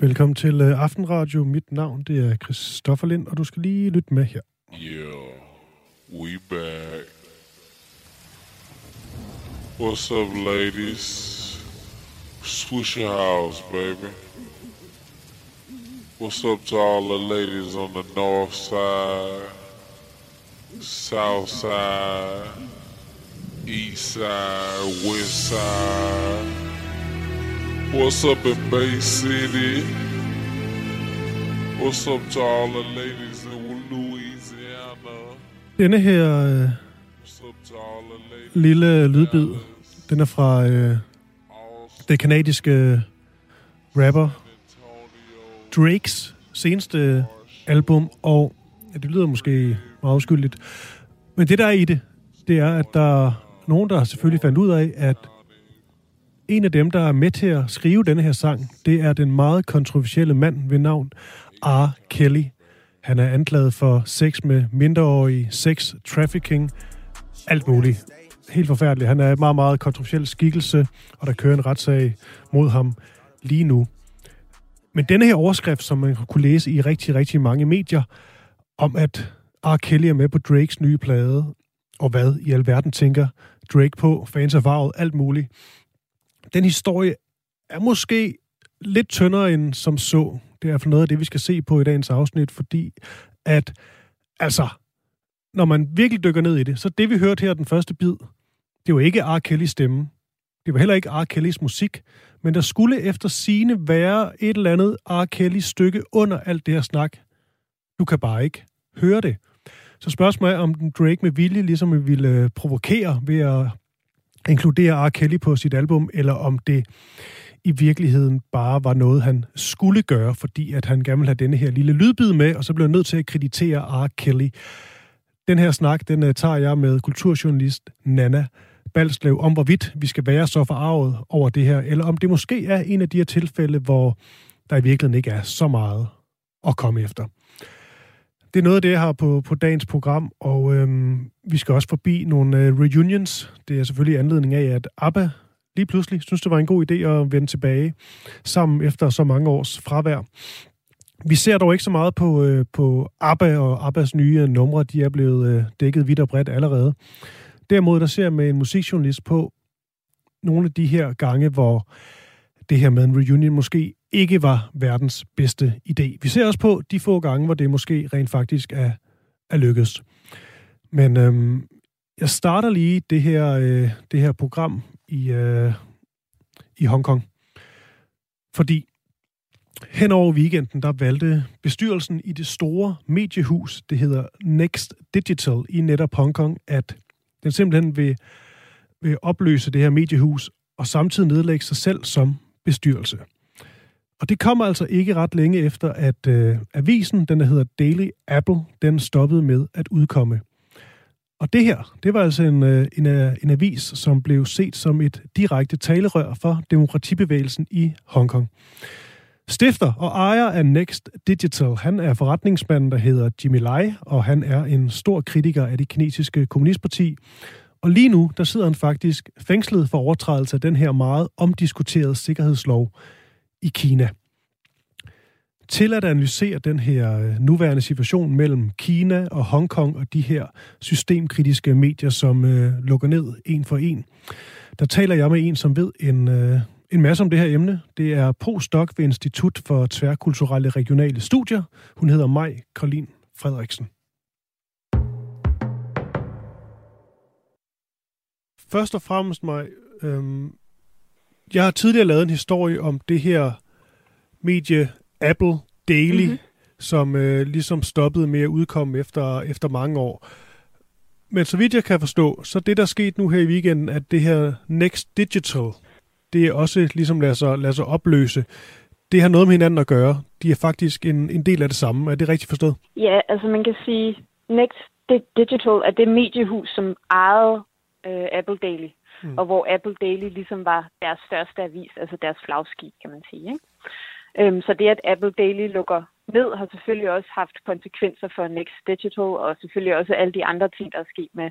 Velkommen til uh, Aftenradio. Mit navn det er Christoffer Lind, og du skal lige lytte med her. Yeah, we back. What's up, ladies? Your house, baby. What's up to all the ladies on the north side, south side, east side, west side? What's up in Bay City? What's up to all the ladies in Louisiana? Denne her ladies lille lydbid, den er fra Austin, det kanadiske rapper Drakes seneste album, og ja, det lyder måske meget uskyldigt, men det der er i det, det er, at der er nogen, der selvfølgelig fandt ud af, at en af dem, der er med til at skrive denne her sang, det er den meget kontroversielle mand ved navn R. Kelly. Han er anklaget for sex med mindreårige, sex trafficking, alt muligt. Helt forfærdeligt. Han er en meget, meget kontroversiel skikkelse, og der kører en retssag mod ham lige nu. Men denne her overskrift, som man kunne læse i rigtig, rigtig mange medier, om at R. Kelly er med på Drakes nye plade, og hvad i alverden tænker Drake på, fans af varet, alt muligt. Den historie er måske lidt tyndere end som så. Det er i hvert fald noget af det, vi skal se på i dagens afsnit, fordi at, altså, når man virkelig dykker ned i det, så det vi hørte her den første bid, det var ikke R. Kellys stemme. Det var heller ikke R. Kellys musik, men der skulle efter sine være et eller andet R. Kellys stykke under alt det her snak. Du kan bare ikke høre det. Så spørgsmålet er, om den Drake med vilje ligesom ville øh, provokere ved at inkludere R. Kelly på sit album, eller om det i virkeligheden bare var noget, han skulle gøre, fordi at han gerne ville have denne her lille lydbid med, og så blev han nødt til at kreditere R. Kelly. Den her snak, den øh, tager jeg med kulturjournalist Nana Balslev om, hvorvidt vi skal være så forarvet over det her, eller om det måske er en af de her tilfælde, hvor der i virkeligheden ikke er så meget at komme efter. Det er noget af det, jeg har på, på dagens program, og øhm, vi skal også forbi nogle øh, reunions. Det er selvfølgelig anledning af, at ABBA lige pludselig synes, det var en god idé at vende tilbage sammen efter så mange års fravær. Vi ser dog ikke så meget på, øh, på ABBA og ABBAs nye numre. De er blevet øh, dækket vidt og bredt allerede. Derimod der ser jeg med en musikjournalist på nogle af de her gange, hvor det her med en reunion måske ikke var verdens bedste idé. Vi ser også på de få gange, hvor det måske rent faktisk er, er lykkedes. Men øhm, jeg starter lige det her, øh, det her program i, øh, i Hongkong. Fordi hen over weekenden, der valgte bestyrelsen i det store mediehus, det hedder Next Digital i netop Hongkong, at den simpelthen vil, vil opløse det her mediehus og samtidig nedlægge sig selv som bestyrelse. Og det kommer altså ikke ret længe efter, at øh, avisen, den der hedder Daily Apple, den stoppede med at udkomme. Og det her, det var altså en, øh, en, øh, en avis, som blev set som et direkte talerør for demokratibevægelsen i Hongkong. Stifter og ejer af Next Digital, han er forretningsmanden, der hedder Jimmy Lai, og han er en stor kritiker af det kinesiske kommunistparti. Og lige nu, der sidder han faktisk fængslet for overtrædelse af den her meget omdiskuterede sikkerhedslov i Kina. Til at analysere den her øh, nuværende situation mellem Kina og Hongkong og de her systemkritiske medier, som øh, lukker ned en for en, der taler jeg med en, som ved en, øh, en masse om det her emne. Det er postdoc ved Institut for Tværkulturelle Regionale Studier. Hun hedder Maj Karlin Frederiksen. Først og fremmest Maj, øhm, jeg har tidligere lavet en historie om det her medie Apple Daily, mm-hmm. som øh, ligesom stoppede med at udkomme efter, efter mange år. Men så vidt jeg kan forstå, så det der skete nu her i weekenden, at det her Next Digital, det er også ligesom lader sig, lader sig opløse. Det har noget med hinanden at gøre. De er faktisk en, en del af det samme. Er det rigtigt forstået? Ja, altså man kan sige, Next Digital er det mediehus, som ejede øh, Apple Daily. Mm. Og hvor Apple Daily ligesom var deres største avis, altså deres flagskib, kan man sige. Ikke? Øhm, så det, at Apple Daily lukker ned, har selvfølgelig også haft konsekvenser for Next Digital, og selvfølgelig også alle de andre ting, der er sket med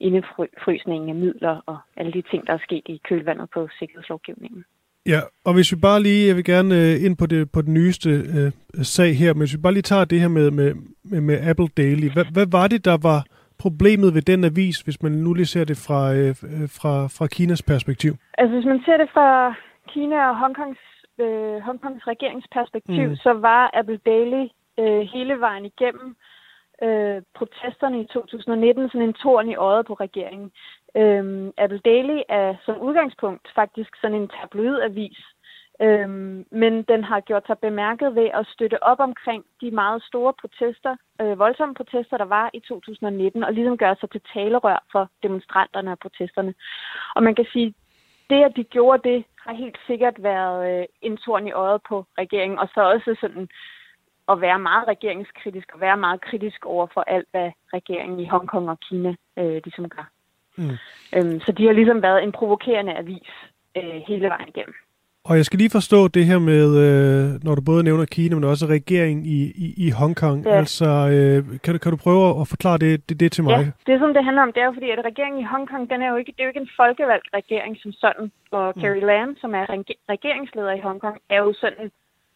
indefrysningen af midler, og alle de ting, der er sket i kølvandet på sikkerhedslovgivningen. Ja, og hvis vi bare lige, jeg vil gerne øh, ind på det på den nyeste øh, sag her, men hvis vi bare lige tager det her med, med, med, med Apple Daily. Hvad, hvad var det, der var problemet ved den avis, hvis man nu lige ser det fra, øh, fra, fra Kinas perspektiv? Altså hvis man ser det fra Kina og Hongkongs, øh, Hongkongs regeringsperspektiv, mm. så var Apple Daily øh, hele vejen igennem øh, protesterne i 2019 sådan en torn i øjet på regeringen. Øh, Apple Daily er som udgangspunkt faktisk sådan en tabloidavis, Øhm, men den har gjort sig bemærket ved at støtte op omkring de meget store protester, øh, voldsomme protester, der var i 2019, og ligesom gøre sig til talerør for demonstranterne og protesterne. Og man kan sige, det at de gjorde det, har helt sikkert været øh, en torn i øjet på regeringen, og så også sådan at være meget regeringskritisk og være meget kritisk over for alt, hvad regeringen i Hongkong og Kina øh, ligesom gør. Mm. Øhm, så de har ligesom været en provokerende avis øh, hele vejen igennem. Og jeg skal lige forstå det her med, øh, når du både nævner Kina, men også regeringen i, i, i Hongkong. Ja. Altså, øh, kan, du, kan du prøve at forklare det, det, det til mig? Ja, det som det handler om, det er jo fordi, at regeringen i Hongkong, den er jo ikke, det er jo ikke en folkevalgt regering som sådan. Og mm. Carrie Lam, som er regeringsleder i Hongkong, er jo sådan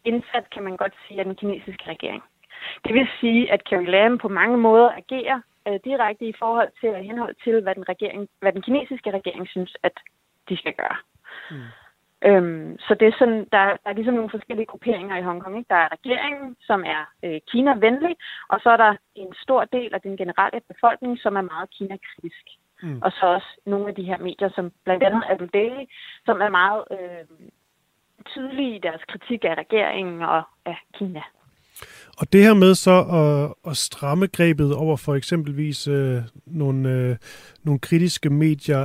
indsat, kan man godt sige, af den kinesiske regering. Det vil sige, at Carrie Lam på mange måder agerer øh, direkte i forhold til at henhold til, hvad den, regering, hvad den kinesiske regering synes, at de skal gøre. Mm. Øhm, så det er sådan, der, der er ligesom nogle forskellige grupperinger i Hongkong. Ikke? Der er regeringen, som er øh, Kina-venlig, og så er der en stor del af den generelle befolkning, som er meget Kina-kritisk. Mm. Og så også nogle af de her medier, som blandt andet Apple Daily, som er meget øh, tydelige i deres kritik af regeringen og af Kina. Og det her med så at, at stramme grebet over for eksempelvis øh, nogle, øh, nogle kritiske medier,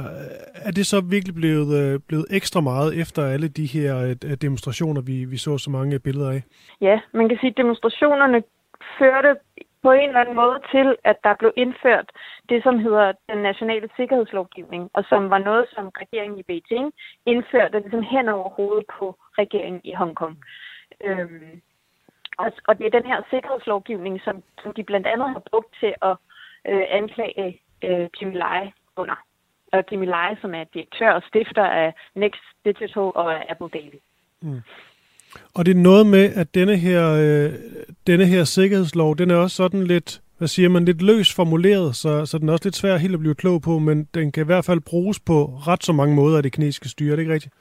er det så virkelig blevet, øh, blevet ekstra meget efter alle de her øh, demonstrationer, vi, vi så så mange billeder af? Ja, man kan sige, at demonstrationerne førte på en eller anden måde til, at der blev indført det, som hedder den nationale sikkerhedslovgivning, og som var noget, som regeringen i Beijing indførte ligesom hen over hovedet på regeringen i Hongkong. Øhm, og, og det er den her sikkerhedslovgivning, som, som de blandt andet har brugt til at øh, anklage øh, Jimmy Lai under. Og Jimmy Lai, som er direktør og stifter af Next Digital og Apple Daily. Mm. Og det er noget med, at denne her, øh, denne her sikkerhedslov, den er også sådan lidt, hvad siger man, lidt løs formuleret, så, så den er også lidt svær helt at blive klog på, men den kan i hvert fald bruges på ret så mange måder af det kinesiske styre, er det ikke rigtigt?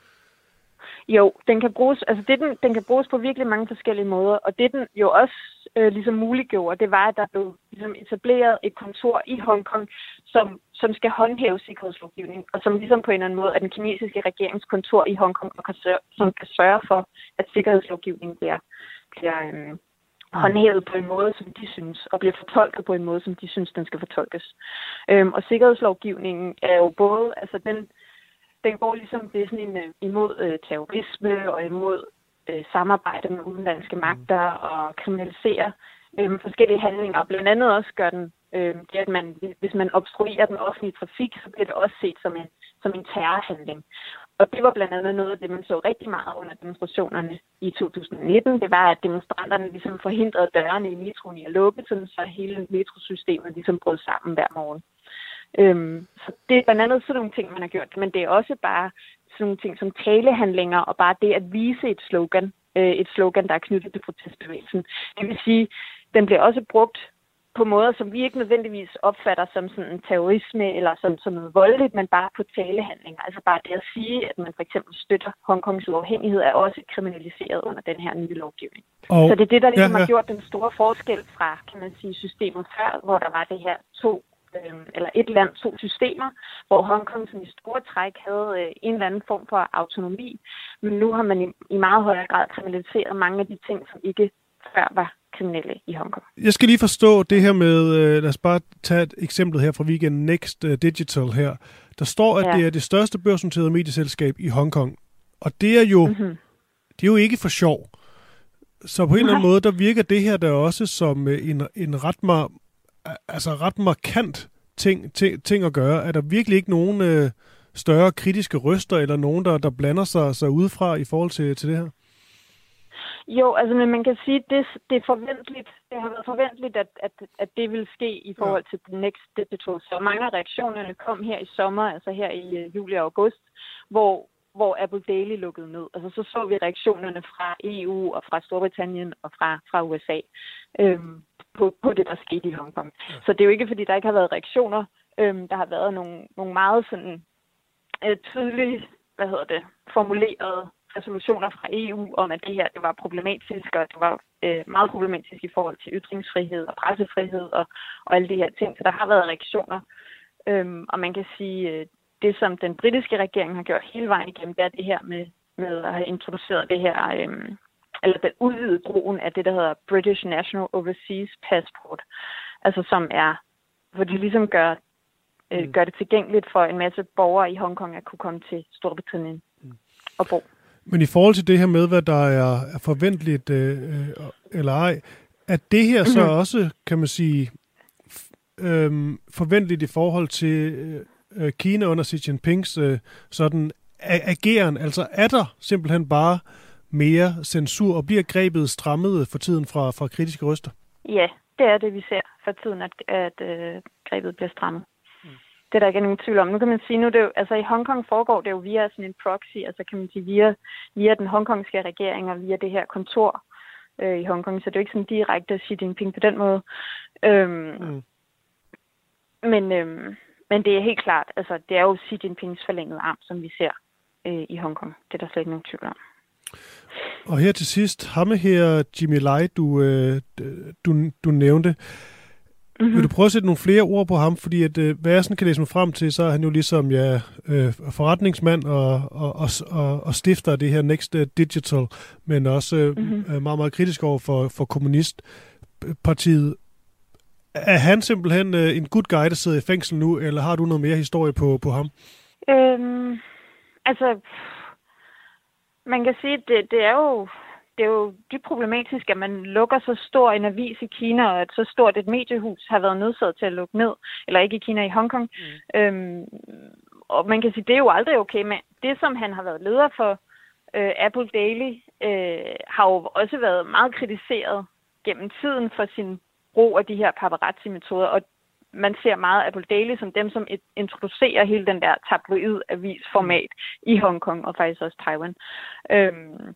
Jo, den kan bruges, altså det, den, den kan bruges på virkelig mange forskellige måder, og det den jo også øh, ligesom muliggjorde, det var, at der blev ligesom etableret et kontor i Hongkong, som, som skal håndhæve sikkerhedslovgivningen, og som ligesom på en eller anden måde er den kinesiske regeringskontor i Hongkong, og kan sørge, som kan sørge for, at sikkerhedslovgivningen bliver, bliver øh, håndhævet på en måde, som de synes, og bliver fortolket på en måde, som de synes, den skal fortolkes. Øhm, og sikkerhedslovgivningen er jo både, altså den, den går ligesom det er sådan en, øh, imod øh, terrorisme og imod øh, samarbejde med udenlandske magter og kriminalisere øh, forskellige handlinger. Blandt andet også gør den, øh, det, at man, hvis man obstruerer den offentlige trafik, så bliver det også set som en, som en terrorhandling. Og det var blandt andet noget af det, man så rigtig meget under demonstrationerne i 2019. Det var, at demonstranterne ligesom forhindrede dørene i metroen i at lukke, så hele metrosystemet ligesom brød sammen hver morgen. Øhm, så det er blandt andet sådan nogle ting, man har gjort, men det er også bare sådan nogle ting som talehandlinger og bare det at vise et slogan, øh, et slogan, der er knyttet til protestbevægelsen. Det vil sige, den bliver også brugt på måder, som vi ikke nødvendigvis opfatter som sådan en terrorisme eller som, som noget voldeligt, men bare på talehandlinger. Altså bare det at sige, at man for eksempel støtter Hongkongs uafhængighed, er også kriminaliseret under den her nye lovgivning. Og, så det er det, der ligesom ja, ja. har gjort den store forskel fra, kan man sige, systemet før, hvor der var det her to øh, eller et land, to systemer, hvor Hongkong som i store træk havde øh, en eller anden form for autonomi. Men nu har man i, i meget højere grad kriminaliseret mange af de ting, som ikke før var kriminelle i Hongkong. Jeg skal lige forstå det her med, øh, lad os bare tage et eksempel her fra weekend Next øh, Digital her. Der står, at ja. det er det største børsnoterede medieselskab i Hongkong. Og det er jo, mm-hmm. det er jo ikke for sjov. Så på en Nej. eller anden måde, der virker det her der også som en, en ret altså ret markant ting, ting, ting at gøre. Er der virkelig ikke nogen øh, større kritiske røster, eller nogen, der, der blander sig, sig udefra i forhold til, til det her? Jo, altså men man kan sige, at det, det er forventeligt. Det har været forventeligt, at, at, at det vil ske i forhold til Next Digital. Så mange af reaktionerne kom her i sommer, altså her i uh, juli og august, hvor hvor Apple Daily lukkede ned. Altså så så vi reaktionerne fra EU og fra Storbritannien og fra, fra USA øhm, på, på det, der skete i Hongkong. Ja. Så det er jo ikke, fordi der ikke har været reaktioner. Øhm, der har været nogle, nogle meget sådan øh, tydelige, hvad hedder det, formulerede resolutioner fra EU om, at det her det var problematisk, og det var øh, meget problematisk i forhold til ytringsfrihed og pressefrihed og, og alle de her ting. Så der har været reaktioner. Øhm, og man kan sige, øh, det som den britiske regering har gjort hele vejen igennem, det er det her med, med at have introduceret det her, øhm, eller den udvidede brugen af det, der hedder British National Overseas Passport. Altså som er, hvor de ligesom gør, øh, mm. gør det tilgængeligt for en masse borgere i Hongkong at kunne komme til Storbritannien mm. og bo. Men i forhold til det her med, hvad der er, forventeligt øh, øh eller ej, er det her så mm-hmm. også, kan man sige, øh, forventeligt i forhold til øh, Kina under Xi Jinpings øh, sådan ageren? Altså er der simpelthen bare mere censur, og bliver grebet strammet for tiden fra, fra kritiske røster? Ja, det er det, vi ser for tiden, at, at øh, grebet bliver strammet. Det er der ikke nogen tvivl om. Nu kan man sige, nu det jo, altså i Hongkong foregår det jo via sådan en proxy, altså kan man sige via, via den hongkongske regering og via det her kontor øh, i Hongkong, så det er jo ikke sådan direkte Xi Jinping på den måde. Øhm, mm. Men, øhm, men det er helt klart, altså det er jo Xi Jinpings forlængede arm, som vi ser øh, i Hongkong. Det er der slet ikke nogen tvivl om. Og her til sidst, ham her Jimmy Lai, du, øh, du, du nævnte, Mm-hmm. Vil du prøve at sætte nogle flere ord på ham? Fordi at, øh, hvad jeg sådan kan læse mig frem til, så er han jo ligesom ja, øh, forretningsmand og, og, og, og, og stifter af det her Next Digital, men også øh, mm-hmm. meget, meget kritisk over for, for kommunistpartiet. Er han simpelthen øh, en good guy, der sidder i fængsel nu, eller har du noget mere historie på, på ham? Øhm, altså, man kan sige, det, det er jo det er jo dybt problematisk, at man lukker så stor en avis i Kina, og at så stort et mediehus har været nødsaget til at lukke ned, eller ikke i Kina, i Hongkong. Mm. Øhm, og man kan sige, det er jo aldrig okay, men det, som han har været leder for, øh, Apple Daily, øh, har jo også været meget kritiseret gennem tiden for sin brug af de her paparazzi-metoder, og man ser meget Apple Daily som dem, som introducerer hele den der tabloid avisformat i Hongkong og faktisk også Taiwan. Øhm,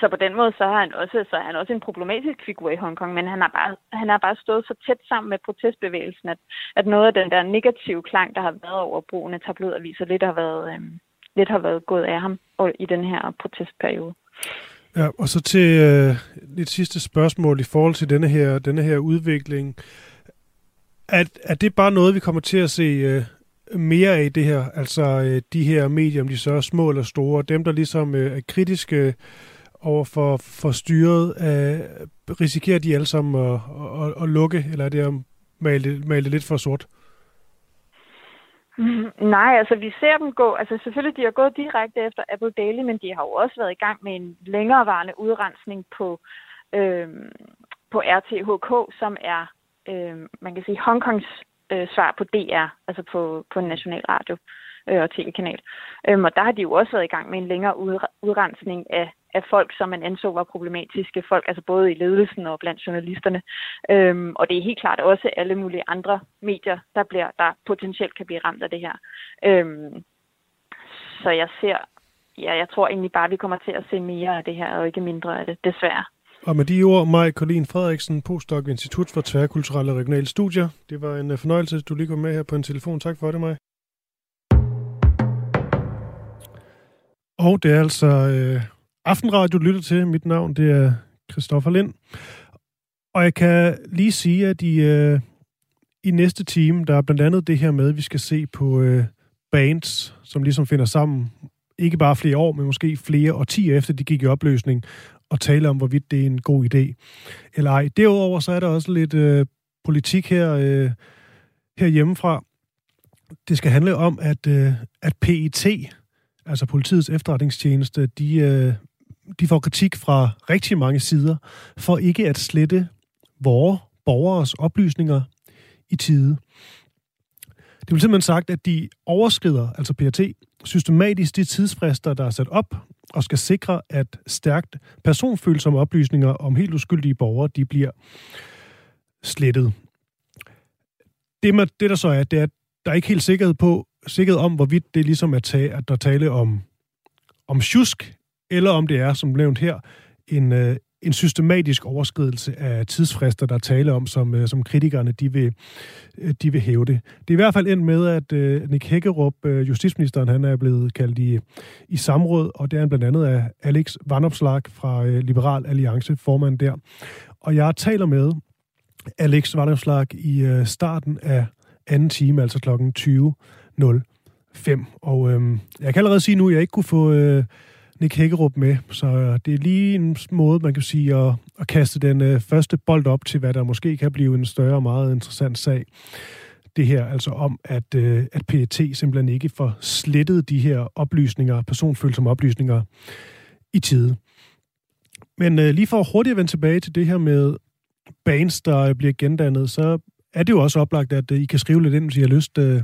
så på den måde, så har han også, så er han også en problematisk figur i Hongkong, men han har bare, han har bare stået så tæt sammen med protestbevægelsen, at, at noget af den der negative klang, der har været over brugen af tabloidaviser, lidt har været, øhm, lidt har været gået af ham i den her protestperiode. Ja, og så til øh, lidt sidste spørgsmål i forhold til denne her, denne her udvikling. Er, er det bare noget, vi kommer til at se øh, mere af det her? Altså øh, de her medier, om de så er små eller store, dem der ligesom øh, er kritiske øh, over for, for styret? Øh, risikerer de alle sammen at, at, at lukke, eller er det at male, male lidt for sort? Mm, nej, altså vi ser dem gå, altså selvfølgelig de har gået direkte efter Apple Daily, men de har jo også været i gang med en længerevarende udrensning på, øh, på RTHK, som er, øh, man kan sige, Hongkongs øh, svar på DR, altså på, på en national radio øh, og tv-kanal. Øhm, og der har de jo også været i gang med en længere udrensning af af folk, som man anså var problematiske. Folk, altså både i ledelsen og blandt journalisterne. Øhm, og det er helt klart også alle mulige andre medier, der, bliver, der potentielt kan blive ramt af det her. Øhm, så jeg ser, ja, jeg tror egentlig bare, at vi kommer til at se mere af det her, og ikke mindre af det, desværre. Og med de ord, Maj Colin Frederiksen, postdoc ved Institut for Tværkulturelle og Regionale Studier. Det var en øh, fornøjelse, at du lige kom med her på en telefon. Tak for det, Maj. Og det er altså øh, Aftenradio lytter til. Mit navn det er Christoffer Lind. Og jeg kan lige sige, at i, øh, i næste time, der er blandt andet det her med, at vi skal se på øh, bands, som ligesom finder sammen, ikke bare flere år, men måske flere årtier efter de gik i opløsning, og tale om, hvorvidt det er en god idé eller ej. Derudover så er der også lidt øh, politik her, øh, her hjemmefra. Det skal handle om, at, øh, at PET, altså politiets efterretningstjeneste, de øh, de får kritik fra rigtig mange sider for ikke at slette vores borgers oplysninger i tide. Det vil simpelthen sagt, at de overskrider, altså PRT, systematisk de tidsfrister, der er sat op, og skal sikre, at stærkt personfølsomme oplysninger om helt uskyldige borgere, de bliver slettet. Det, man, det der så er, det er, at der er ikke helt sikkerhed på, sikkerhed om, hvorvidt det ligesom er tag, at der tale om om tjusk, eller om det er, som nævnt her, en, øh, en systematisk overskridelse af tidsfrister, der tale om, som, øh, som kritikerne de vil, øh, de vil hæve det. Det er i hvert fald endt med, at øh, Nick Hækkerup, øh, justitsministeren, han er blevet kaldt i, i samråd, og det er han blandt andet af Alex Vanopslag fra øh, Liberal Alliance, formand der. Og jeg taler med Alex Vanopslag i øh, starten af anden time, altså klokken 20.05. Og øh, jeg kan allerede sige nu, at jeg ikke kunne få... Øh, Nick Hækkerup med. Så øh, det er lige en måde, man kan sige, at, at kaste den øh, første bold op til, hvad der måske kan blive en større og meget interessant sag. Det her altså om, at, øh, at PET simpelthen ikke får slettet de her oplysninger, personfølsomme oplysninger, i tide. Men øh, lige for hurtigt at vende tilbage til det her med bands, der bliver gendannet, så er det jo også oplagt, at øh, I kan skrive lidt ind, hvis I har lyst. Øh,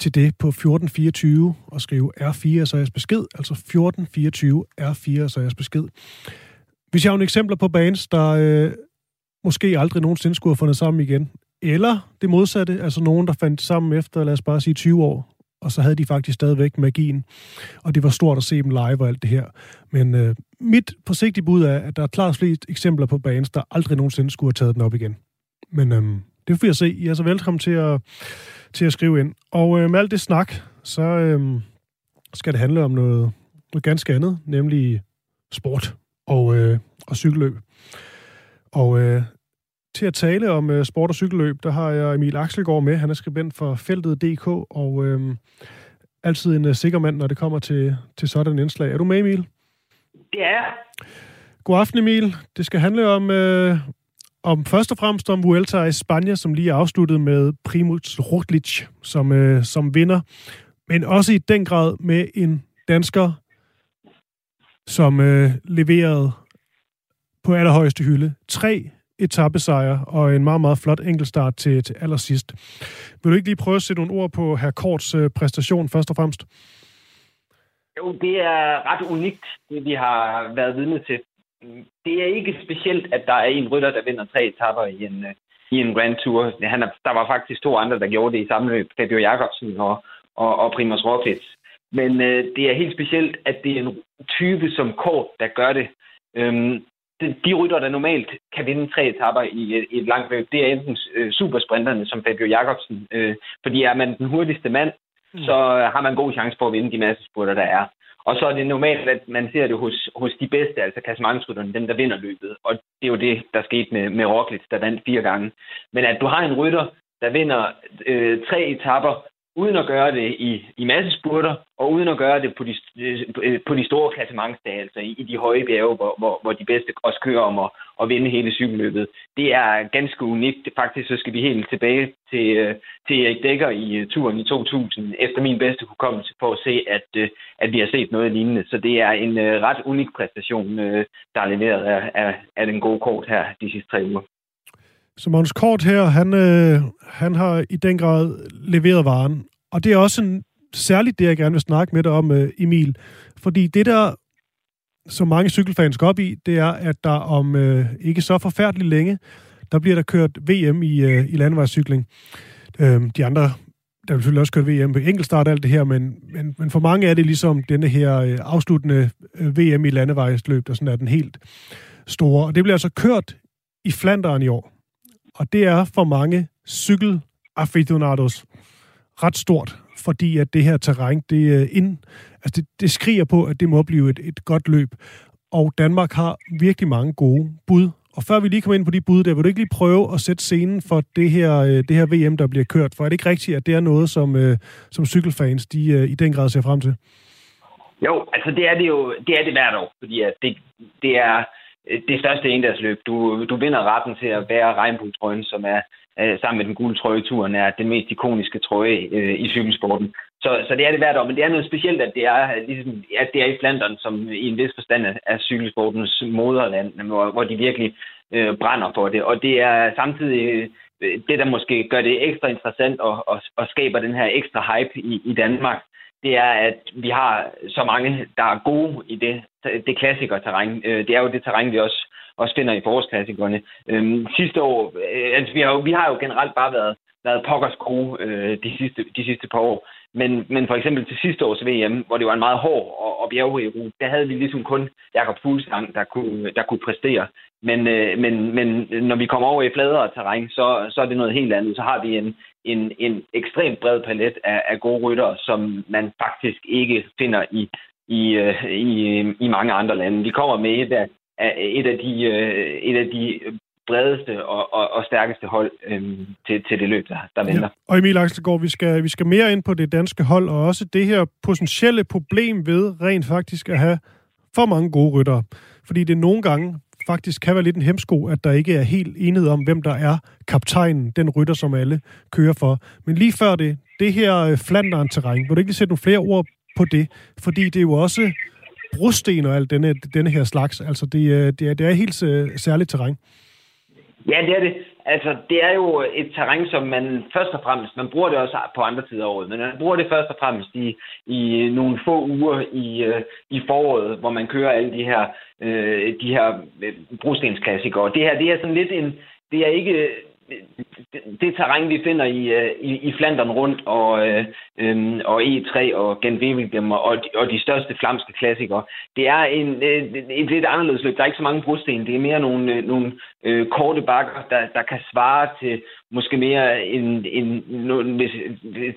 til det på 1424 og skrive R4 så jeres besked, altså 1424 R4 så jeres besked. Hvis jeg har nogle eksempler på bands, der øh, måske aldrig nogensinde skulle have fundet sammen igen, eller det modsatte, altså nogen, der fandt sammen efter, lad os bare sige 20 år, og så havde de faktisk stadigvæk magien, og det var stort at se dem live og alt det her. Men øh, mit forsigtige bud er, at der er klart flest eksempler på bands, der aldrig nogensinde skulle have taget den op igen. Men øh, det får jeg se. I er så velkommen til at til at skrive ind. Og øh, med alt det snak, så øh, skal det handle om noget, noget ganske andet, nemlig sport og, øh, og cykelløb. Og øh, til at tale om øh, sport og cykelløb, der har jeg Emil Axelgaard med. Han er skribent for Feltet.dk, og øh, altid en øh, sikker mand, når det kommer til, til sådan en indslag. Er du med, Emil? Det er jeg. God aften, Emil. Det skal handle om, øh, om først og fremmest om Vuelta i Spanien, som lige er afsluttet med Primoz Roglic som, øh, som vinder, men også i den grad med en dansker, som øh, leverede på allerhøjeste hylde. Tre etappesejre og en meget, meget flot enkeltstart til, til allersidst. Vil du ikke lige prøve at sætte nogle ord på herr Korts øh, præstation først og fremmest? Jo, det er ret unikt, det vi har været vidne til det er ikke specielt, at der er en rytter, der vinder tre etapper i en, øh, i en Grand Tour. Han er, der var faktisk to andre, der gjorde det i samme løb. Fabio Jacobsen og, og, og Primoz Roglic. Men øh, det er helt specielt, at det er en type som Kort, der gør det. Øhm, de, de rytter, der normalt kan vinde tre etapper i et, i et langt løb, det er enten øh, supersprinterne som Fabio Jacobsen. Øh, fordi er man den hurtigste mand, mm. så har man god chance for at vinde de massespurter, der er. Og så er det normalt, at man ser det hos, hos de bedste, altså klassementsrytterne, dem der vinder løbet. Og det er jo det, der skete med, med Roglic, der vandt fire gange. Men at du har en rytter, der vinder øh, tre etapper, uden at gøre det i, i massespurter, og uden at gøre det på de, øh, på de store klassementsdage, altså i, i de høje bjerge, hvor, hvor, hvor de bedste også kører om at, at vinde hele cykelløbet. Det er ganske unikt. Faktisk så skal vi helt tilbage til, øh, til Erik Dækker i øh, turen i 2000, efter min bedste hukommelse, for at se, at, at vi har set noget lignende. Så det er en ret unik præstation, der er leveret af, af, af den gode kort her de sidste tre uger. Så Magnus Kort her, han, øh, han har i den grad leveret varen. Og det er også en, særligt det, jeg gerne vil snakke med dig om, øh, Emil. Fordi det der, som mange cykelfans går op i, det er, at der om øh, ikke så forfærdeligt længe, der bliver der kørt VM i, øh, i landevejscykling. Øh, de andre, der vil selvfølgelig også kørt VM på enkeltstart alt det her, men, men, men for mange er det ligesom denne her øh, afsluttende øh, VM i landevejsløb, der sådan er den helt store. Og det bliver altså kørt i Flanderen i år og det er for mange cykel-aficionados ret stort, fordi at det her terræn, det, øh, ind, altså det, det skriger på, at det må blive et, et godt løb. Og Danmark har virkelig mange gode bud. Og før vi lige kommer ind på de bud, der vil du ikke lige prøve at sætte scenen for det her, øh, det her VM, der bliver kørt? For er det ikke rigtigt, at det er noget, som, øh, som cykelfans de, i den grad ser frem til? Jo, altså det er det jo det er det hvert år, fordi at det, det er Øh, det største endagsløb. Du, du vinder retten til at bære regnbuetrøjen, som er øh, sammen med den gule trøje turen, er den mest ikoniske trøje øh, i cykelsporten. Så, så det er det hvert år, men det er noget specielt, at det er, ligesom, at det er i Flandern, som i en vis forstand er cykelsportens moderland, hvor, hvor de virkelig øh, brænder for det. Og det er samtidig øh, det, der måske gør det ekstra interessant og, og, og skaber den her ekstra hype i, i Danmark, det er, at vi har så mange, der er gode i det, det klassikerterræn. terræn. det er jo det terræn, vi også, også finder i forårsklassikerne. Øhm, sidste år, øh, altså vi har, jo, vi har jo generelt bare været, været pokkers gode øh, de, sidste, de sidste par år. Men, men for eksempel til sidste års VM, hvor det var en meget hård og, og bjergrig rute, der havde vi ligesom kun Jakob Fuglsang, der kunne, der kunne præstere. Men, øh, men, men når vi kommer over i fladere terræn, så, så er det noget helt andet. Så har vi en, en, en ekstremt bred palet af, af gode rytter, som man faktisk ikke finder i, i, øh, i, i mange andre lande. Vi kommer med et af, et af de, øh, et af de bredeste og, og, og stærkeste hold øhm, til, til det løb, der, der venter. Ja. Og Emil Axelgaard, vi skal, vi skal mere ind på det danske hold, og også det her potentielle problem ved rent faktisk at have for mange gode ryttere. Fordi det nogle gange faktisk kan være lidt en hemsko, at der ikke er helt enighed om, hvem der er kaptajnen, den rytter, som alle kører for. Men lige før det, det her øh, Flandern-terræn, vil du ikke lige sætte nogle flere ord på det? Fordi det er jo også brosten og alt denne, denne her slags. Altså, det, øh, det, er, det er helt øh, særligt terræn. Ja, det er det. Altså, det er jo et terræn, som man først og fremmest, man bruger det også på andre tider af året, men man bruger det først og fremmest i, i nogle få uger i, øh, i foråret, hvor man kører alle de her, øh, de her øh, brostensklassikere. Det her, det er sådan lidt en, det er ikke det terræn, vi finder i, øh, i, i Flandern rundt, og, øh, øhm, og E3 og Gen Wevelgem og, de, og de største flamske klassikere, det er en, øh, et lidt anderledes løb. Der er ikke så mange brosten. Det er mere nogle, øh, nogle øh, korte bakker, der, der kan svare til måske mere en, en, en,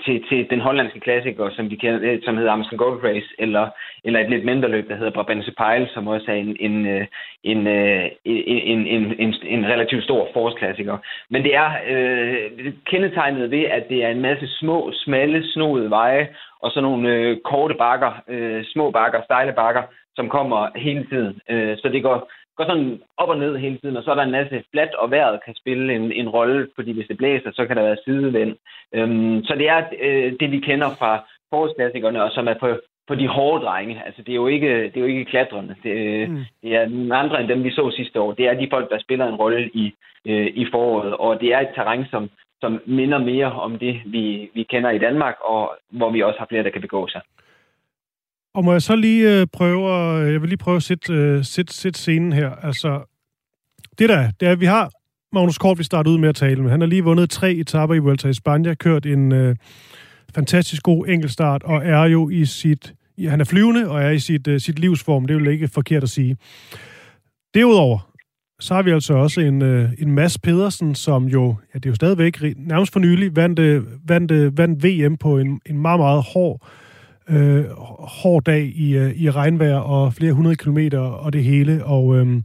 til, til den hollandske klassiker, som, de kender, øh, som hedder Amstel Gold Race, eller, eller et lidt mindre løb, der hedder Brabantse Pejl, som også er en, en, øh, en, øh, en, en, en, en, en relativt stor forårsklassiker. Men det er øh, kendetegnet ved, at det er en masse små, smalle, snoede veje, og så nogle øh, korte bakker, øh, små bakker, stejle bakker, som kommer hele tiden. Øh, så det går, går sådan op og ned hele tiden, og så er der en masse flat, og vejret kan spille en, en rolle, fordi hvis det blæser, så kan der være sidevind. Øhm, så det er øh, det, vi kender fra forårsklassikerne, og som er på, på de hårde drenge. Altså, det er jo ikke, det er jo ikke klatrende. Det, mm. det er andre end dem, vi så sidste år. Det er de folk, der spiller en rolle i, øh, i foråret, og det er et terræn, som, som minder mere om det, vi, vi kender i Danmark, og hvor vi også har flere, der kan begå sig. Og må jeg så lige øh, prøve, øh, jeg vil lige prøve at sætte, øh, sætte, sætte scenen her. Altså, det der, det er, at vi har Magnus Kort, vi startede ud med at tale med. Han har lige vundet tre etapper i Vuelta i Spanien, kørt en øh, fantastisk god enkeltstart, og er jo i sit... Ja, han er flyvende, og er i sit, øh, sit livsform. Det er jo ikke forkert at sige. Derudover, så har vi altså også en, øh, en Mads Pedersen, som jo, ja, det er jo stadigvæk nærmest for nylig, vandt, øh, vandt, øh, vandt VM på en, en meget, meget hård øh, hård dag i, øh, i regnvejr og flere hundrede kilometer og det hele, og øh,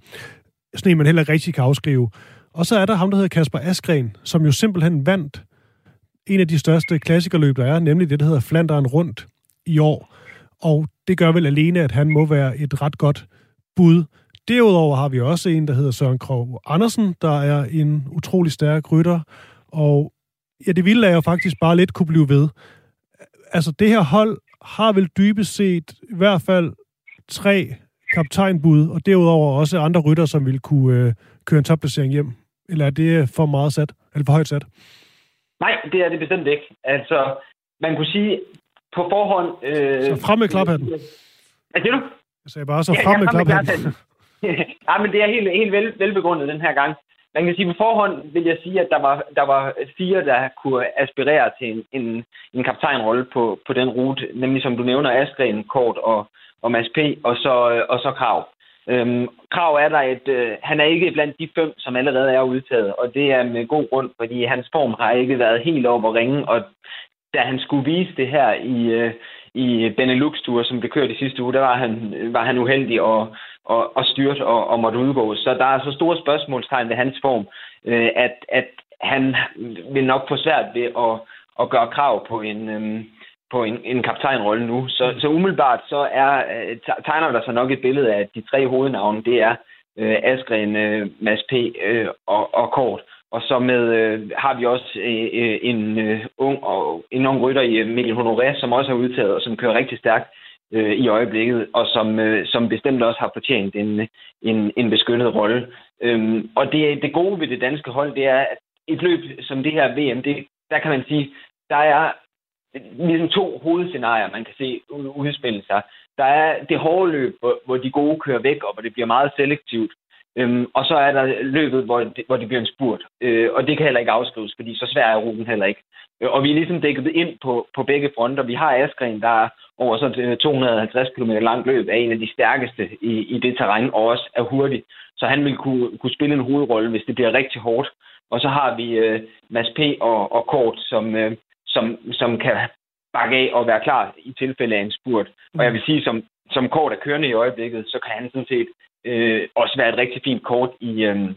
sådan man heller ikke rigtig kan afskrive. Og så er der ham, der hedder Kasper Askren, som jo simpelthen vandt en af de største klassikerløb, der er, nemlig det, der hedder Flanderen Rundt i år. Og det gør vel alene, at han må være et ret godt bud. Derudover har vi også en, der hedder Søren Krog Andersen, der er en utrolig stærk rytter. Og ja, det vilde er jo faktisk bare lidt kunne blive ved. Altså, det her hold har vel dybest set i hvert fald tre kaptajnbud, og derudover også andre rytter, som vil kunne øh, køre en topplacering hjem. Eller er det for meget sat? Eller for højt sat? Nej, det er det bestemt ikke. Altså, man kunne sige på forhånd... Øh, så frem med klaphatten. Hvad siger du? Jeg sagde bare, så frem ja, med klaphatten. ja, men det er helt, helt vel, velbegrundet den her gang. Man kan sige på forhånd, vil jeg sige, at der var, der var fire, der kunne aspirere til en, en, en kaptajnrolle på, på den rute, nemlig som du nævner, Askren, Kort og, og Mads P., og så, og så Krav. Øhm, Krav er der et, øh, han er ikke blandt de fem, som allerede er udtaget, og det er med god grund, fordi hans form har ikke været helt over at ringe, og da han skulle vise det her i, øh, i Benelux-tur, som blev kørt i sidste uge, der var han, var han uheldig og, og, og styrt og, og måtte udgå. Så der er så store spørgsmålstegn ved hans form, øh, at, at han vil nok få svært ved at, at gøre krav på en, øh, på en, en kaptajnrolle nu. Så, så umiddelbart så er, øh, tegner der sig nok et billede af, at de tre hovednavne, det er øh, Askren, øh, Mads P. Øh, og, og Kort. Og så med øh, har vi også øh, øh, en øh, ung og en ung rytter i øh, Mikkel Honoré, som også er udtaget og som kører rigtig stærkt øh, i øjeblikket, og som, øh, som bestemt også har fortjent en, en, en beskyttet rolle. Øhm, og det, det gode ved det danske hold, det er, at et løb som det her VM, det, der kan man sige, der er ligesom to hovedscenarier, man kan se udspille sig. Der er det hårde løb, hvor, hvor de gode kører væk, og hvor det bliver meget selektivt. Øhm, og så er der løbet, hvor det, hvor det bliver en spurt. Øh, og det kan heller ikke afskrives, fordi så svær er ruten heller ikke. Øh, og vi er ligesom dækket ind på, på begge fronter. Vi har Askren, der er over så 250 km langt løb, er en af de stærkeste i, i det terræn, og også er hurtig. Så han vil kunne, kunne spille en hovedrolle, hvis det bliver rigtig hårdt. Og så har vi øh, Mads P. og, og Kort, som, øh, som, som kan bakke af og være klar i tilfælde af en spurt. Og jeg vil sige, som, som Kort er kørende i øjeblikket, så kan han sådan set øh, også være et rigtig fint kort i, øh,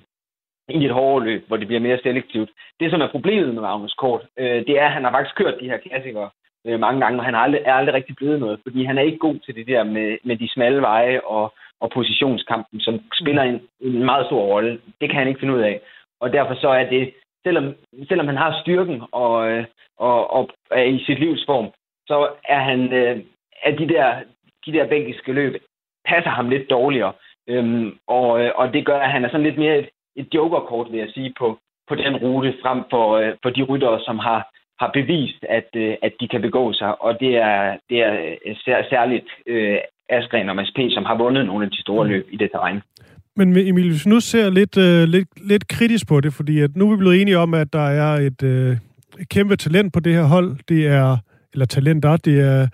i et hårdere løb, hvor det bliver mere selektivt. Det, som er problemet med Magnus Kort, øh, det er, at han har faktisk kørt de her klassikere øh, mange gange, og han er aldrig, er aldrig rigtig blevet noget, fordi han er ikke god til det der med, med de smalle veje og, og positionskampen, som spiller en, en meget stor rolle. Det kan han ikke finde ud af. Og derfor så er det, selvom, selvom han har styrken og, øh, og, og er i sit livs form, så er han, øh, er de der, de der belgiske løb passer ham lidt dårligere. Øhm, og, øh, og det gør, at han er sådan lidt mere et, et jokerkort, vil jeg sige, på, på den rute, frem for, øh, for de ryttere, som har, har bevist, at, øh, at de kan begå sig. Og det er, det er øh, sær, særligt øh, Askren og Mads P., som har vundet nogle af de store mm. løb i det terræn. Men Emil, hvis nu ser lidt, øh, lidt, lidt kritisk på det, fordi at nu er vi blevet enige om, at der er et, øh, kæmpe talent på det her hold. Det er, eller talenter, det er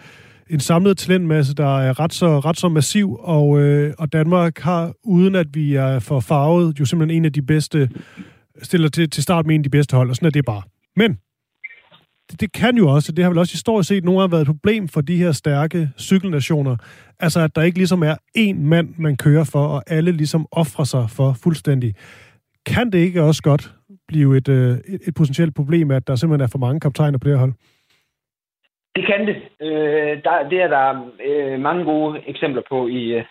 en samlet talentmasse, der er ret så, ret så massiv, og, øh, og Danmark har, uden at vi er for farvet, jo simpelthen en af de bedste, stiller til, til start med en af de bedste hold, og sådan er det bare. Men det, det kan jo også, det har vel også historisk set nogle gange været et problem for de her stærke cykelnationer, altså at der ikke ligesom er én mand, man kører for, og alle ligesom offrer sig for fuldstændig. Kan det ikke også godt blive et, øh, et, et potentielt problem, at der simpelthen er for mange kaptajner på det her hold? Det kan det. Øh, der, det er der øh, mange gode eksempler på i, øh,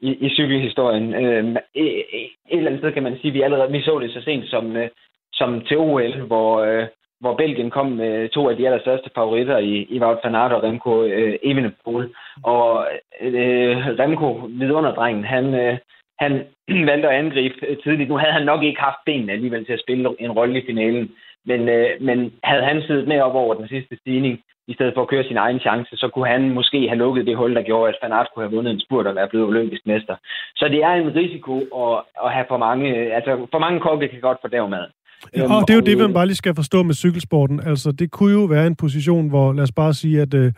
i, i cykelhistorien. Øh, et, øh, øh, et eller andet sted kan man sige, at vi allerede vi så det så sent som, øh, som til OL, hvor, øh, hvor Belgien kom med to af de allerstørste favoritter i, i Wout van Aert og Remco øh, Evenepoel. Og øh, Remco, vidunderdrengen, han, øh, han valgte at angribe øh, tidligt. Nu havde han nok ikke haft benene alligevel til at spille en rolle i finalen. Men, øh, men havde han siddet med op over den sidste stigning, i stedet for at køre sin egen chance, så kunne han måske have lukket det hul, der gjorde, at Van Aert kunne have vundet en spurt og være blevet olympisk mester. Så det er en risiko at, at have for mange, altså for mange kokke kan godt fordæve maden. Ja, og det er jo det, man bare lige skal forstå med cykelsporten. Altså, det kunne jo være en position, hvor, lad os bare sige, at, øh,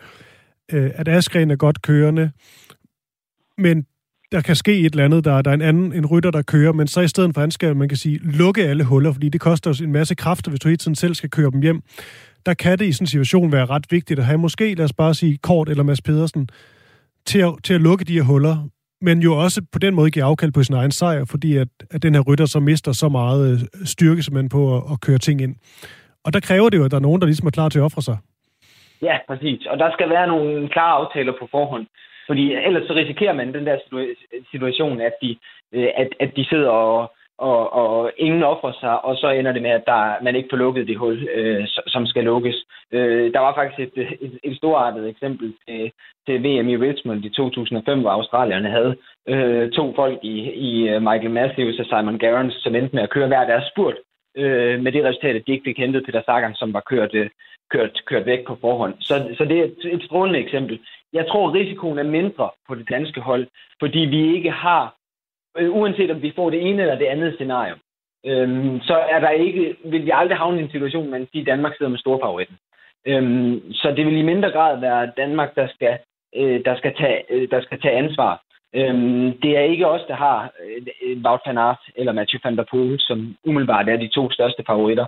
øh at Askren er godt kørende, men der kan ske et eller andet, der, der er en anden en rytter, der kører, men så i stedet for, han skal, man kan sige, lukke alle huller, fordi det koster os en masse kræfter, hvis du hele tiden selv skal køre dem hjem. Der kan det i sådan en situation være ret vigtigt at have måske, lad os bare sige, Kort eller Mads Pedersen, til at, til at lukke de her huller, men jo også på den måde give afkald på sin egen sejr, fordi at, at den her rytter så mister så meget øh, styrke simpelthen på at, at køre ting ind. Og der kræver det jo, at der er nogen, der ligesom er klar til at ofre sig. Ja, præcis. Og der skal være nogle klare aftaler på forhånd. Fordi ellers så risikerer man den der situation, at de, øh, at, at de sidder og, og, og ingen offrer sig, og så ender det med, at der, man ikke får lukket det hul, øh, som skal lukkes. Øh, der var faktisk et, et, et storartet eksempel til, til VM i Richmond i 2005, hvor australierne havde øh, to folk i, i øh, Michael Matthews og Simon Garrons, som endte med at køre hver deres spurt, øh, med det resultat, at de ikke fik hentet Peter Sagan, som var kørt, øh, kørt, kørt væk på forhånd. Så, så det er et, et strålende eksempel. Jeg tror, risikoen er mindre på det danske hold, fordi vi ikke har, øh, uanset om vi får det ene eller det andet scenario, øh, så er der ikke, vil vi aldrig havne i en situation, man siger, at Danmark sidder med storfavoritten. Øhm, så det vil i mindre grad være Danmark, der skal, øh, der skal, tage, øh, der skal tage ansvar. Øhm, det er ikke os, der har øh, øh, Wout van Aert eller Mathieu van der Poel, som umiddelbart er de to største favoritter.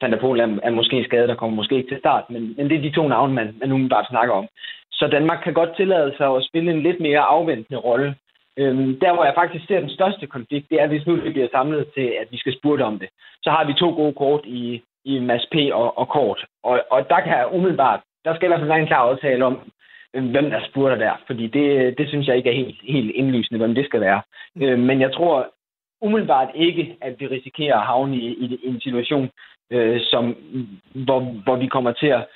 Van der Poel er, er måske skadet og kommer måske ikke til start, men, men det er de to navne, man, man umiddelbart snakker om. Så Danmark kan godt tillade sig at spille en lidt mere afventende rolle. Øhm, der, hvor jeg faktisk ser den største konflikt, det er, hvis nu vi bliver samlet til, at vi skal spurte om det. Så har vi to gode kort i, i Mads P. og, og Kort. Og, og der kan jeg umiddelbart, der skal i hvert fald være en klar aftale om, hvem der spurter der. Fordi det, det synes jeg ikke er helt, helt indlysende, hvem det skal være. Øh, men jeg tror umiddelbart ikke, at vi risikerer at havne i, i, i en situation, øh, som, hvor, hvor vi kommer til at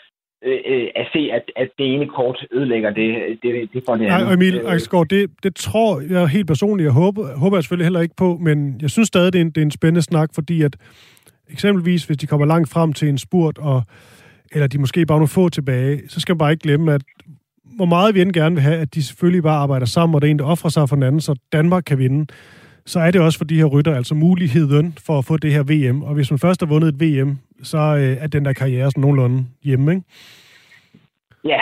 øh, øh, at se, at, at det ene kort ødelægger det, det, det for det andet. Nej, Emil Aksgaard, det, det tror jeg helt personligt, jeg håber, håber jeg selvfølgelig heller ikke på, men jeg synes stadig, det er en, det er en spændende snak, fordi at eksempelvis, hvis de kommer langt frem til en spurt, og, eller de måske bare nu få tilbage, så skal man bare ikke glemme, at hvor meget vi end gerne vil have, at de selvfølgelig bare arbejder sammen, og det er en, der offrer sig for den anden, så Danmark kan vinde så er det også for de her rytter altså muligheden for at få det her VM. Og hvis man først har vundet et VM, så øh, er den der karriere sådan nogenlunde hjemme, ikke? Ja,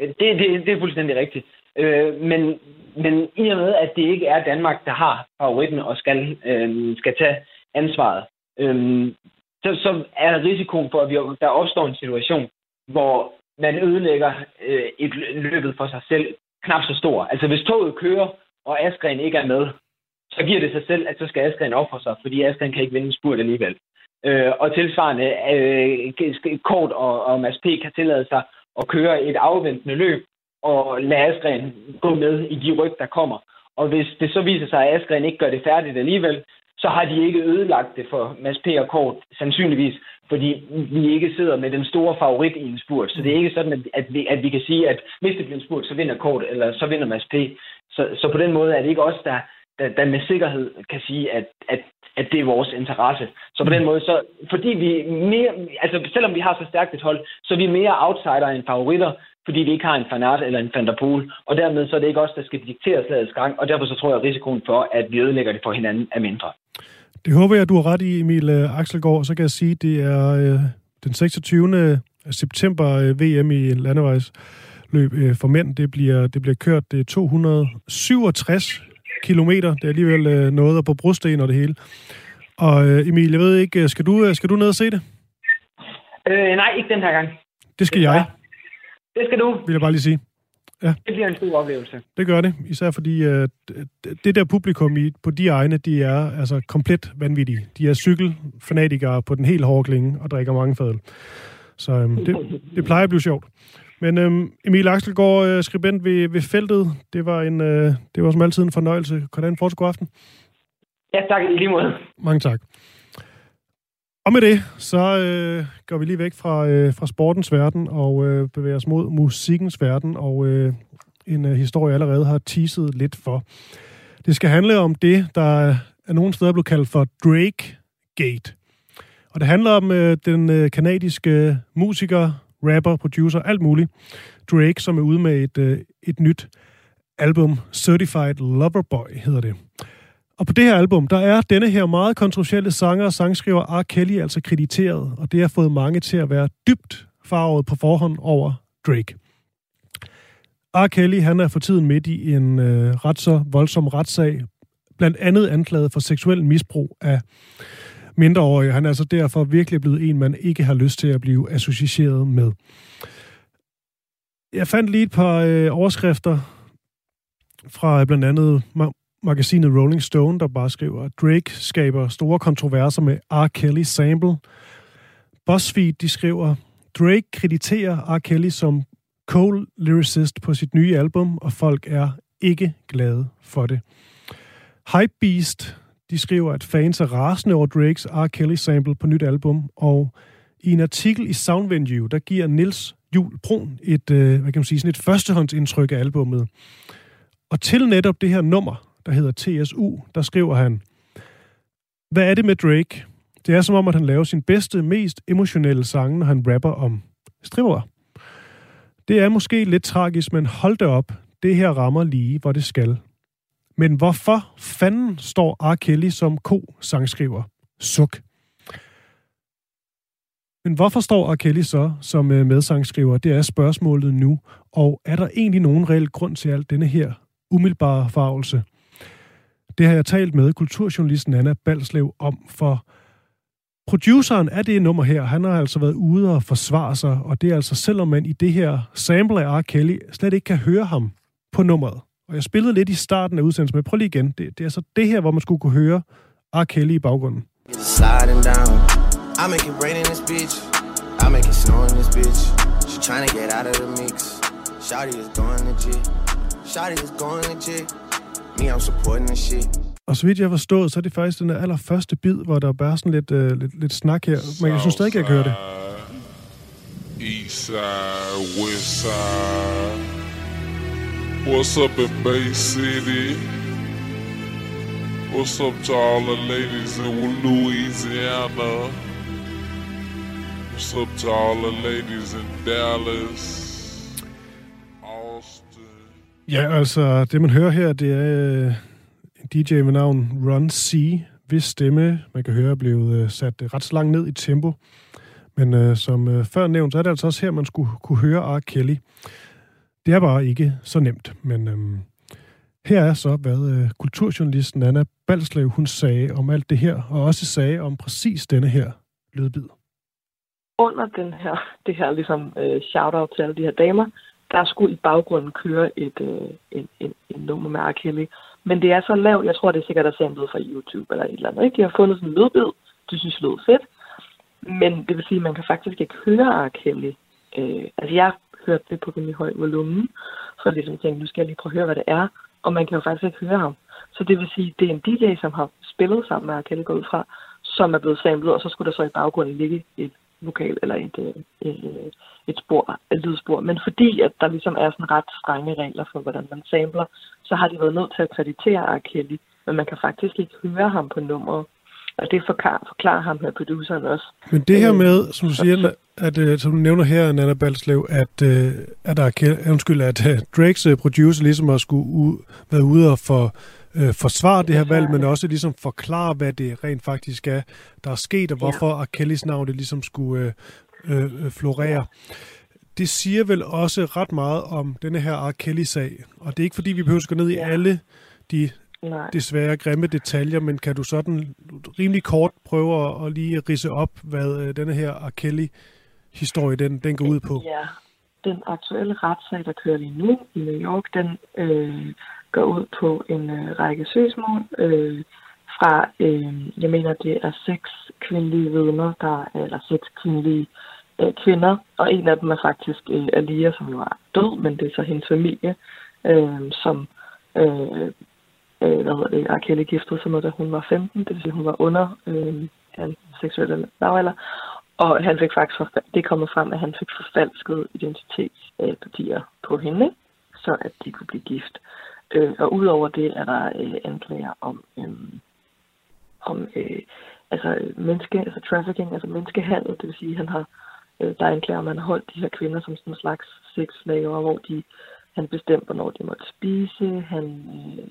det, det, det er fuldstændig rigtigt. Øh, men, men i og med, at det ikke er Danmark, der har favoritten og skal, øh, skal tage ansvaret, øh, så, så er der risikoen for, at vi, der opstår en situation, hvor man ødelægger øh, et løbet for sig selv knap så stor. Altså hvis toget kører, og Askren ikke er med, så giver det sig selv, at så skal Askren ofre sig, fordi Askren kan ikke vinde en spurt alligevel. Øh, og tilsvarende, øh, Kort og, og Mads P. kan tillade sig at køre et afventende løb, og lade Askren gå med i de ryg, der kommer. Og hvis det så viser sig, at Askren ikke gør det færdigt alligevel, så har de ikke ødelagt det for Mads P. og Kort, sandsynligvis, fordi vi ikke sidder med den store favorit i en spurt. Så det er ikke sådan, at vi, at vi kan sige, at hvis det bliver en spurt, så vinder Kort, eller så vinder Mads P. Så, så på den måde er det ikke os, der, der, med sikkerhed kan sige, at, at, at det er vores interesse. Så på den måde, så, fordi vi mere, altså selvom vi har så stærkt et hold, så er vi mere outsider end favoritter, fordi vi ikke har en Fanart eller en Van der Poel. Og dermed så er det ikke os, der skal diktere slagets gang, og derfor så tror jeg, at risikoen for, at vi ødelægger det for hinanden, er mindre. Det håber jeg, du har ret i, Emil øh, Axelgaard. Så kan jeg sige, at det er øh, den 26. september øh, VM i landevejsløb øh, for mænd. Det bliver, det bliver kørt det er 267 kilometer. Det er alligevel øh, noget på brosten og det hele. Og øh, Emil, jeg ved ikke, skal du, skal du ned og se det? Øh, nej, ikke den her gang. Det skal det jeg. Det skal du. Vil jeg bare lige sige. Ja. Det bliver en stor oplevelse. Det gør det, især fordi uh, det der publikum i, på de egne, de er altså komplet vanvittige. De er cykelfanatikere på den helt hårde klinge og drikker mange fadel. Så um, det, det plejer at blive sjovt. Men um, Emil Axelgaard, uh, skribent ved, ved feltet, det var, en, uh, det var som altid en fornøjelse. Hvordan fortsat god aften? Ja, tak i lige måde. Mange tak. Og med det, så øh, går vi lige væk fra, øh, fra sportens verden og øh, bevæger os mod musikkens verden, og øh, en øh, historie, jeg allerede har teaset lidt for. Det skal handle om det, der er nogle steder blevet kaldt for Drake Gate. Og det handler om øh, den øh, kanadiske musiker, rapper, producer, alt muligt. Drake, som er ude med et, øh, et nyt album, Certified Lover Boy hedder det. Og på det her album, der er denne her meget kontroversielle sanger og sangskriver R. Kelly altså krediteret, og det har fået mange til at være dybt farvet på forhånd over Drake. R. Kelly, han er for tiden midt i en øh, ret så voldsom retssag, blandt andet anklaget for seksuel misbrug af mindreårige. Han er altså derfor virkelig blevet en, man ikke har lyst til at blive associeret med. Jeg fandt lige et par øh, overskrifter fra øh, blandt andet magasinet Rolling Stone, der bare skriver, at Drake skaber store kontroverser med R. Kelly sample. BuzzFeed, de skriver, Drake krediterer R. Kelly som co-lyricist på sit nye album, og folk er ikke glade for det. Hypebeast, de skriver, at fans er rasende over Drakes R. Kelly sample på nyt album, og i en artikel i Soundvenue, der giver Nils Jul Brun et, øh, hvad kan man sige, sådan et førstehåndsindtryk af albummet. Og til netop det her nummer, der hedder TSU, der skriver han, Hvad er det med Drake? Det er som om, at han laver sin bedste, mest emotionelle sange, når han rapper om stripper. Det er måske lidt tragisk, men hold det op. Det her rammer lige, hvor det skal. Men hvorfor fanden står R. Kelly som ko-sangskriver? Suk. Men hvorfor står R. Kelly så som øh, medsangskriver? Det er spørgsmålet nu. Og er der egentlig nogen reel grund til alt denne her umiddelbare farvelse? Det har jeg talt med kulturjournalisten Anna Balslev om, for produceren af det nummer her, han har altså været ude og forsvare sig, og det er altså selvom man i det her sample af R. Kelly slet ikke kan høre ham på nummeret. Og jeg spillede lidt i starten af udsendelsen, men prøv lige igen. Det, det er altså det her, hvor man skulle kunne høre R. Kelly i baggrunden. Sliding down. I make it rain in this bitch. I make it snow in this bitch. She trying to get out of the mix. Shawty is going legit. Shawty is going legit. Me, I'm supporting the shit. Og så vidt jeg har forstået, så er det faktisk den allerførste bid, hvor der er bare sådan lidt, uh, lidt, lidt snak her. Men jeg synes stadig, jeg kan høre det. East side, west side. What's up in Bay City? What's up to all the ladies in Louisiana? What's up to all the ladies in Dallas? Ja, altså, det man hører her, det er øh, en DJ med navn Ron C., hvis stemme, man kan høre, er blevet øh, sat ret så langt ned i tempo. Men øh, som øh, før nævnt, så er det altså også her, man skulle kunne høre R. Kelly. Det er bare ikke så nemt, men øhm, her er så, hvad øh, kulturjournalisten Anna Balslev, hun sagde om alt det her, og også sagde om præcis denne her lydbid. Under den her, det her ligesom øh, shout-out til alle de her damer, der skulle i baggrunden køre et, øh, en, en, en nummer med R. Kelly. Men det er så lavt, jeg tror, det er sikkert er samlet fra YouTube eller et eller andet. Ikke? De har fundet sådan en lydbid, de synes lød fedt. Men det vil sige, at man kan faktisk ikke høre R. Kelly. Øh, altså jeg hørte det på rimelig høj volumen, for ligesom tænkte, nu skal jeg lige prøve at høre, hvad det er. Og man kan jo faktisk ikke høre ham. Så det vil sige, at det er en DJ, som har spillet sammen med Arkelle Kelly ud fra, som er blevet samlet, og så skulle der så i baggrunden ligge et vokal eller et, øh, et, et, et spor, et lydspor. Men fordi at der ligesom er sådan ret strenge regler for, hvordan man samler, så har de været nødt til at kreditere R. Kelly, men man kan faktisk ikke høre ham på nummeret. Og det forklarer, forklarer ham her produceren også. Men det her med, som du siger, at, øh, som du nævner her, Nana Balslev, at, øh, at, der, undskyld, at Drakes producer ligesom har skulle ud, været ude og for øh, forsvare det her valg, men også ligesom forklare, hvad det rent faktisk er, der er sket, og hvorfor ja. Kellys navn det ligesom skulle øh, øh, florere. Det siger vel også ret meget om denne her R. Kelly-sag, og det er ikke fordi, vi behøver at gå ned i alle de Nej. desværre grimme detaljer, men kan du sådan rimelig kort prøve at, lige rise op, hvad øh, denne her R. Kelly-historie den, den går ud på? Ja, den aktuelle retssag, der kører lige nu i New York, den øh, går ud på en øh, række søgsmål øh, fra, øh, jeg mener, det er seks kvindelige vidner, der, eller seks kvindelige øh, kvinder, og en af dem er faktisk øh, Alia, som jo er død, men det er så hendes familie, øh, som øh, øh, hvad hedder det, Arkelle giftede sig med, da hun var 15, det vil sige, hun var under øh, hans seksuelle lavalder, og han fik faktisk, det er kommet frem, at han fik forfalsket identitetspapirer på hende, så at de kunne blive gift. Øh, og udover det er der øh, anklager om, øh, om øh, altså menneske, altså trafficking, altså menneskehandel, det vil sige, han har, øh, der er anklager, at man har holdt de her kvinder som sådan en slags sexslaver, hvor de, han bestemte, hvornår de måtte spise, han øh,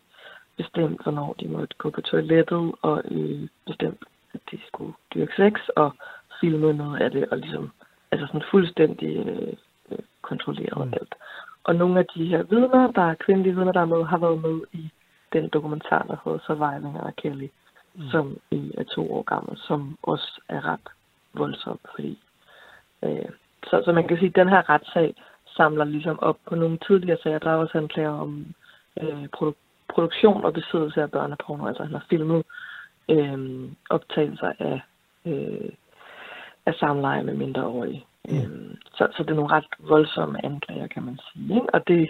bestemte, hvornår de måtte gå på toilettet, og øh, bestemte, at de skulle dyrke sex, og filme noget af det, og ligesom, altså sådan fuldstændig øh, øh kontrolleret mm. alt. Og nogle af de her vidner, der er kvindelige vidner, der er med, har været med i den dokumentar, der hedder Surviving af Kelly, mm. som i er to år gammel, som også er ret voldsom, fordi øh, så, så man kan sige, at den her retssag samler ligesom op på nogle tidligere sager. Der er også anklager om øh, produ- produktion og besiddelse af børneporno. Altså han har filmet øh, optagelser af, øh, af samleje med mindreårige. Mm. Øhm, så, så det er nogle ret voldsomme anklager, kan man sige. Ikke? Og det,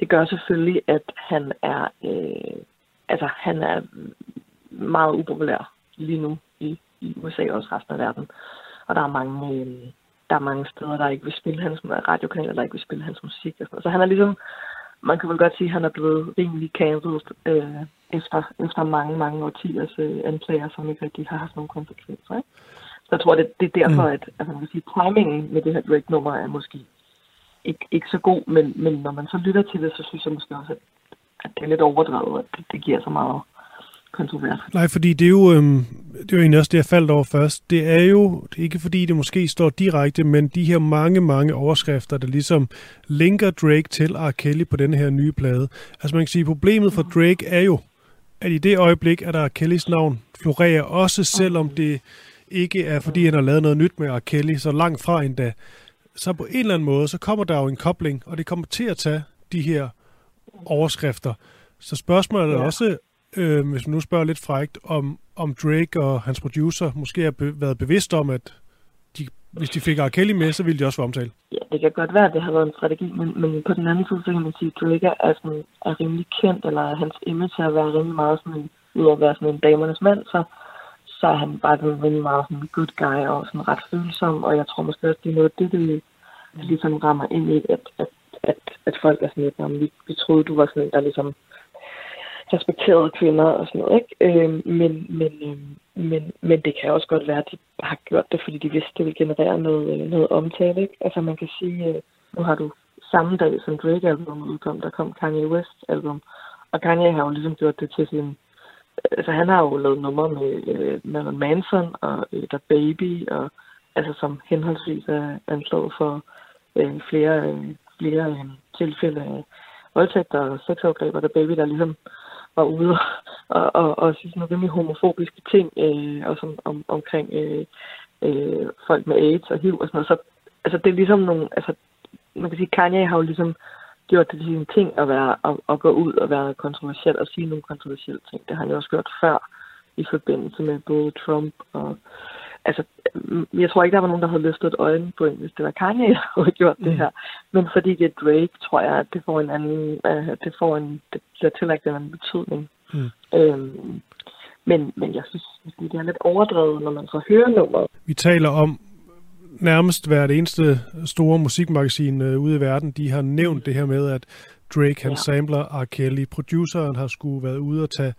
det gør selvfølgelig, at han er, øh, altså, han er meget upopulær lige nu i, i USA og også resten af verden. Og der er mange, øh, der er mange steder, der ikke vil spille hans radiokanaler, der ikke vil spille hans musik. Og sådan. Så han er ligesom, man kan vel godt sige, at han er blevet rimelig cancelled øh, efter, efter mange, mange årtiers øh, anklager, som ikke rigtig har haft nogen konsekvenser. Ikke? Så jeg tror, det, det er derfor, mm. at altså, man kan sige, timingen med det her Drake-nummer er måske ikke, ikke så god, men, men når man så lytter til det, så synes jeg måske også, at, at det er lidt overdrevet, at det, det giver så meget kontrovers. Nej, fordi det er jo, øhm, det er jo egentlig også det, jeg faldt over først. Det er jo, det er ikke fordi det måske står direkte, men de her mange, mange overskrifter, der ligesom linker Drake til R. Kelly på den her nye plade. Altså man kan sige, problemet for Drake er jo, at i det øjeblik, at der er Kellys navn florerer, også selvom det ikke er, fordi han har lavet noget nyt med R. Kelly, så langt fra endda, så på en eller anden måde, så kommer der jo en kobling, og det kommer til at tage de her overskrifter. Så spørgsmålet er ja. også, øh, hvis man nu spørger lidt frægt, om, om Drake og hans producer måske har be- været bevidst om, at de, hvis de fik R. Kelly med, så ville de også få omtale. Ja, det kan godt være, at det har været en strategi, men, men på den anden side, så kan man sige, at Drake er, sådan, er rimelig kendt, eller hans image er været rimelig meget sådan en, udover at være sådan en damernes mand, så så er han bare sådan rimelig meget sådan en good guy og sådan ret følsom, og jeg tror måske også, det er noget det, det, det ligesom rammer ind i, at, at, at, at folk er sådan lidt, vi, vi troede, du var sådan en, der ligesom respekterede kvinder og sådan noget, ikke? Øh, men, men, øh, men, men det kan også godt være, at de har gjort det, fordi de vidste, det ville generere noget, øh, noget omtale, ikke? Altså man kan sige, øh, nu har du samme dag som Drake-albumet udkom, der kom Kanye West-album, Og Kanye har jo ligesom gjort det til sin... Altså, han har jo lavet numre med øh, Marilyn Manson og øh, The Baby, og, altså, som henholdsvis er anslået for øh, flere, øh, flere øh, tilfælde af voldtægter og sexovergreb, og The Baby, der ligesom var ude og, og, og sige sådan nogle rimelig homofobiske ting, øh, og som, om, omkring øh, øh, folk med AIDS og HIV og sådan noget. Så altså, det er ligesom nogle... Altså, man kan sige, Kanye har jo ligesom gjort det til sin ting at, være, at, at gå ud og være kontroversiel og sige nogle kontroversielle ting. Det har han jo også gjort før i forbindelse med både Trump og... Altså, jeg tror ikke, der var nogen, der havde løftet et på en, hvis det var Kanye, der havde gjort mm. det her. Men fordi det er Drake, tror jeg, at det får en anden... Uh, det får en... Det bliver tillagt en anden betydning. Mm. Øhm, men, men jeg synes, det er lidt overdrevet, når man så hører nummeret. Vi taler om nærmest hvert eneste store musikmagasin øh, ude i verden, de har nævnt det her med, at Drake han ja. samler R. Kelly. Produceren har skulle været ude og tage